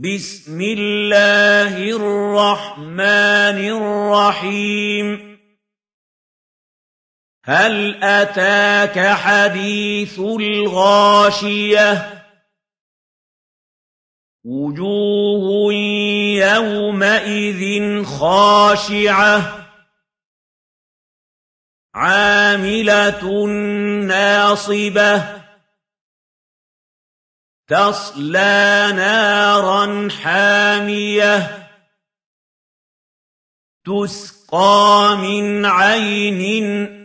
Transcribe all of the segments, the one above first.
بسم الله الرحمن الرحيم. هل أتاك حديث الغاشية؟ وجوه يومئذ خاشعة. عاملة ناصبة. تَصْلَىٰ نَارًا حَامِيَةً تُسْقَىٰ مِنْ عَيْنٍ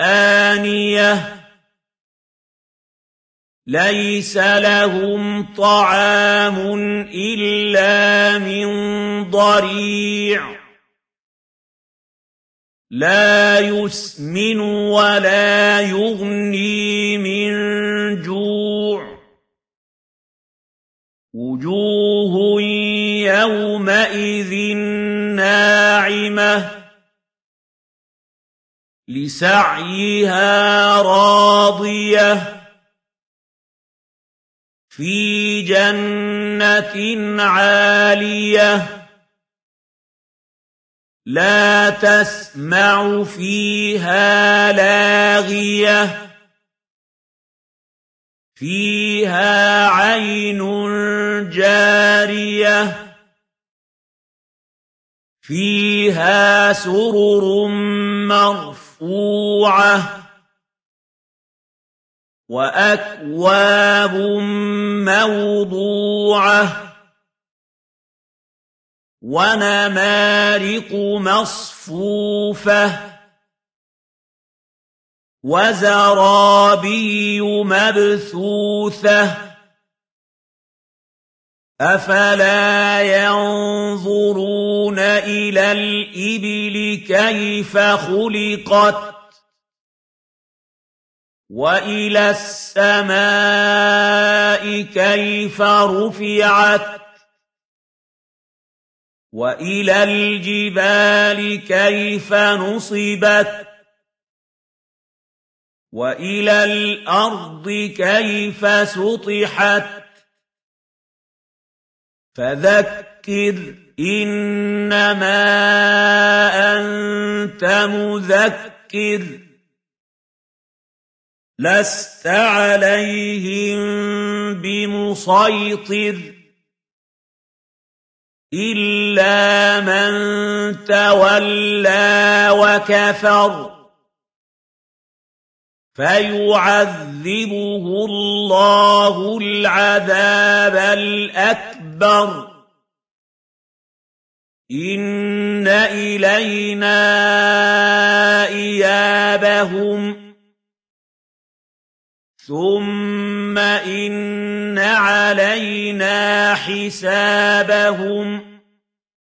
آنِيَةٍ لَيْسَ لَهُمْ طَعَامٌ إِلَّا مِن ضَرِيعٍ لَّا يُسْمِنُ وَلَا يُغْنِي مِن وُجُوهٌ يَوْمَئِذٍ نَّاعِمَةٌ لِّسَعْيِهَا رَاضِيَةٌ فِي جَنَّةٍ عَالِيَةٍ لَّا تَسْمَعُ فِيهَا لَاغِيَةً فِيهَا عَيْنٌ جَارِيَةٌ فِيهَا سُرُرٌ مَّرْفُوعَةٌ وَأَكْوَابٌ مَّوْضُوعَةٌ وَنَمَارِقُ مَصْفُوفَةٌ. وَزَرَابِيُّ مَبْثُوثَةٌ أَفَلَا يَنظُرُونَ إِلَى الْإِبِلِ كَيْفَ خُلِقَتْ وَإِلَى السَّمَاءِ كَيْفَ رُفِعَتْ وَإِلَى الْجِبَالِ كَيْفَ نُصِبَتْ وَإِلَى الْأَرْضِ كَيْفَ سُطِحَتْ فَذَكِّرْ إِنَّمَا أَنتَ مُذَكِّرٌ لَّسْتَ عَلَيْهِم بِمُصَيْطِرٍ إِلَّا مَن تَوَلَّىٰ وَكَفَرَ فَيُعَذِّبُهُ اللَّهُ الْعَذَابَ الْأَكْبَرَ. إِنَّ إِلَيْنَا إِيَابَهُمْ. ثُمَّ إِنَّ عَلَيْنَا حِسَابَهُم.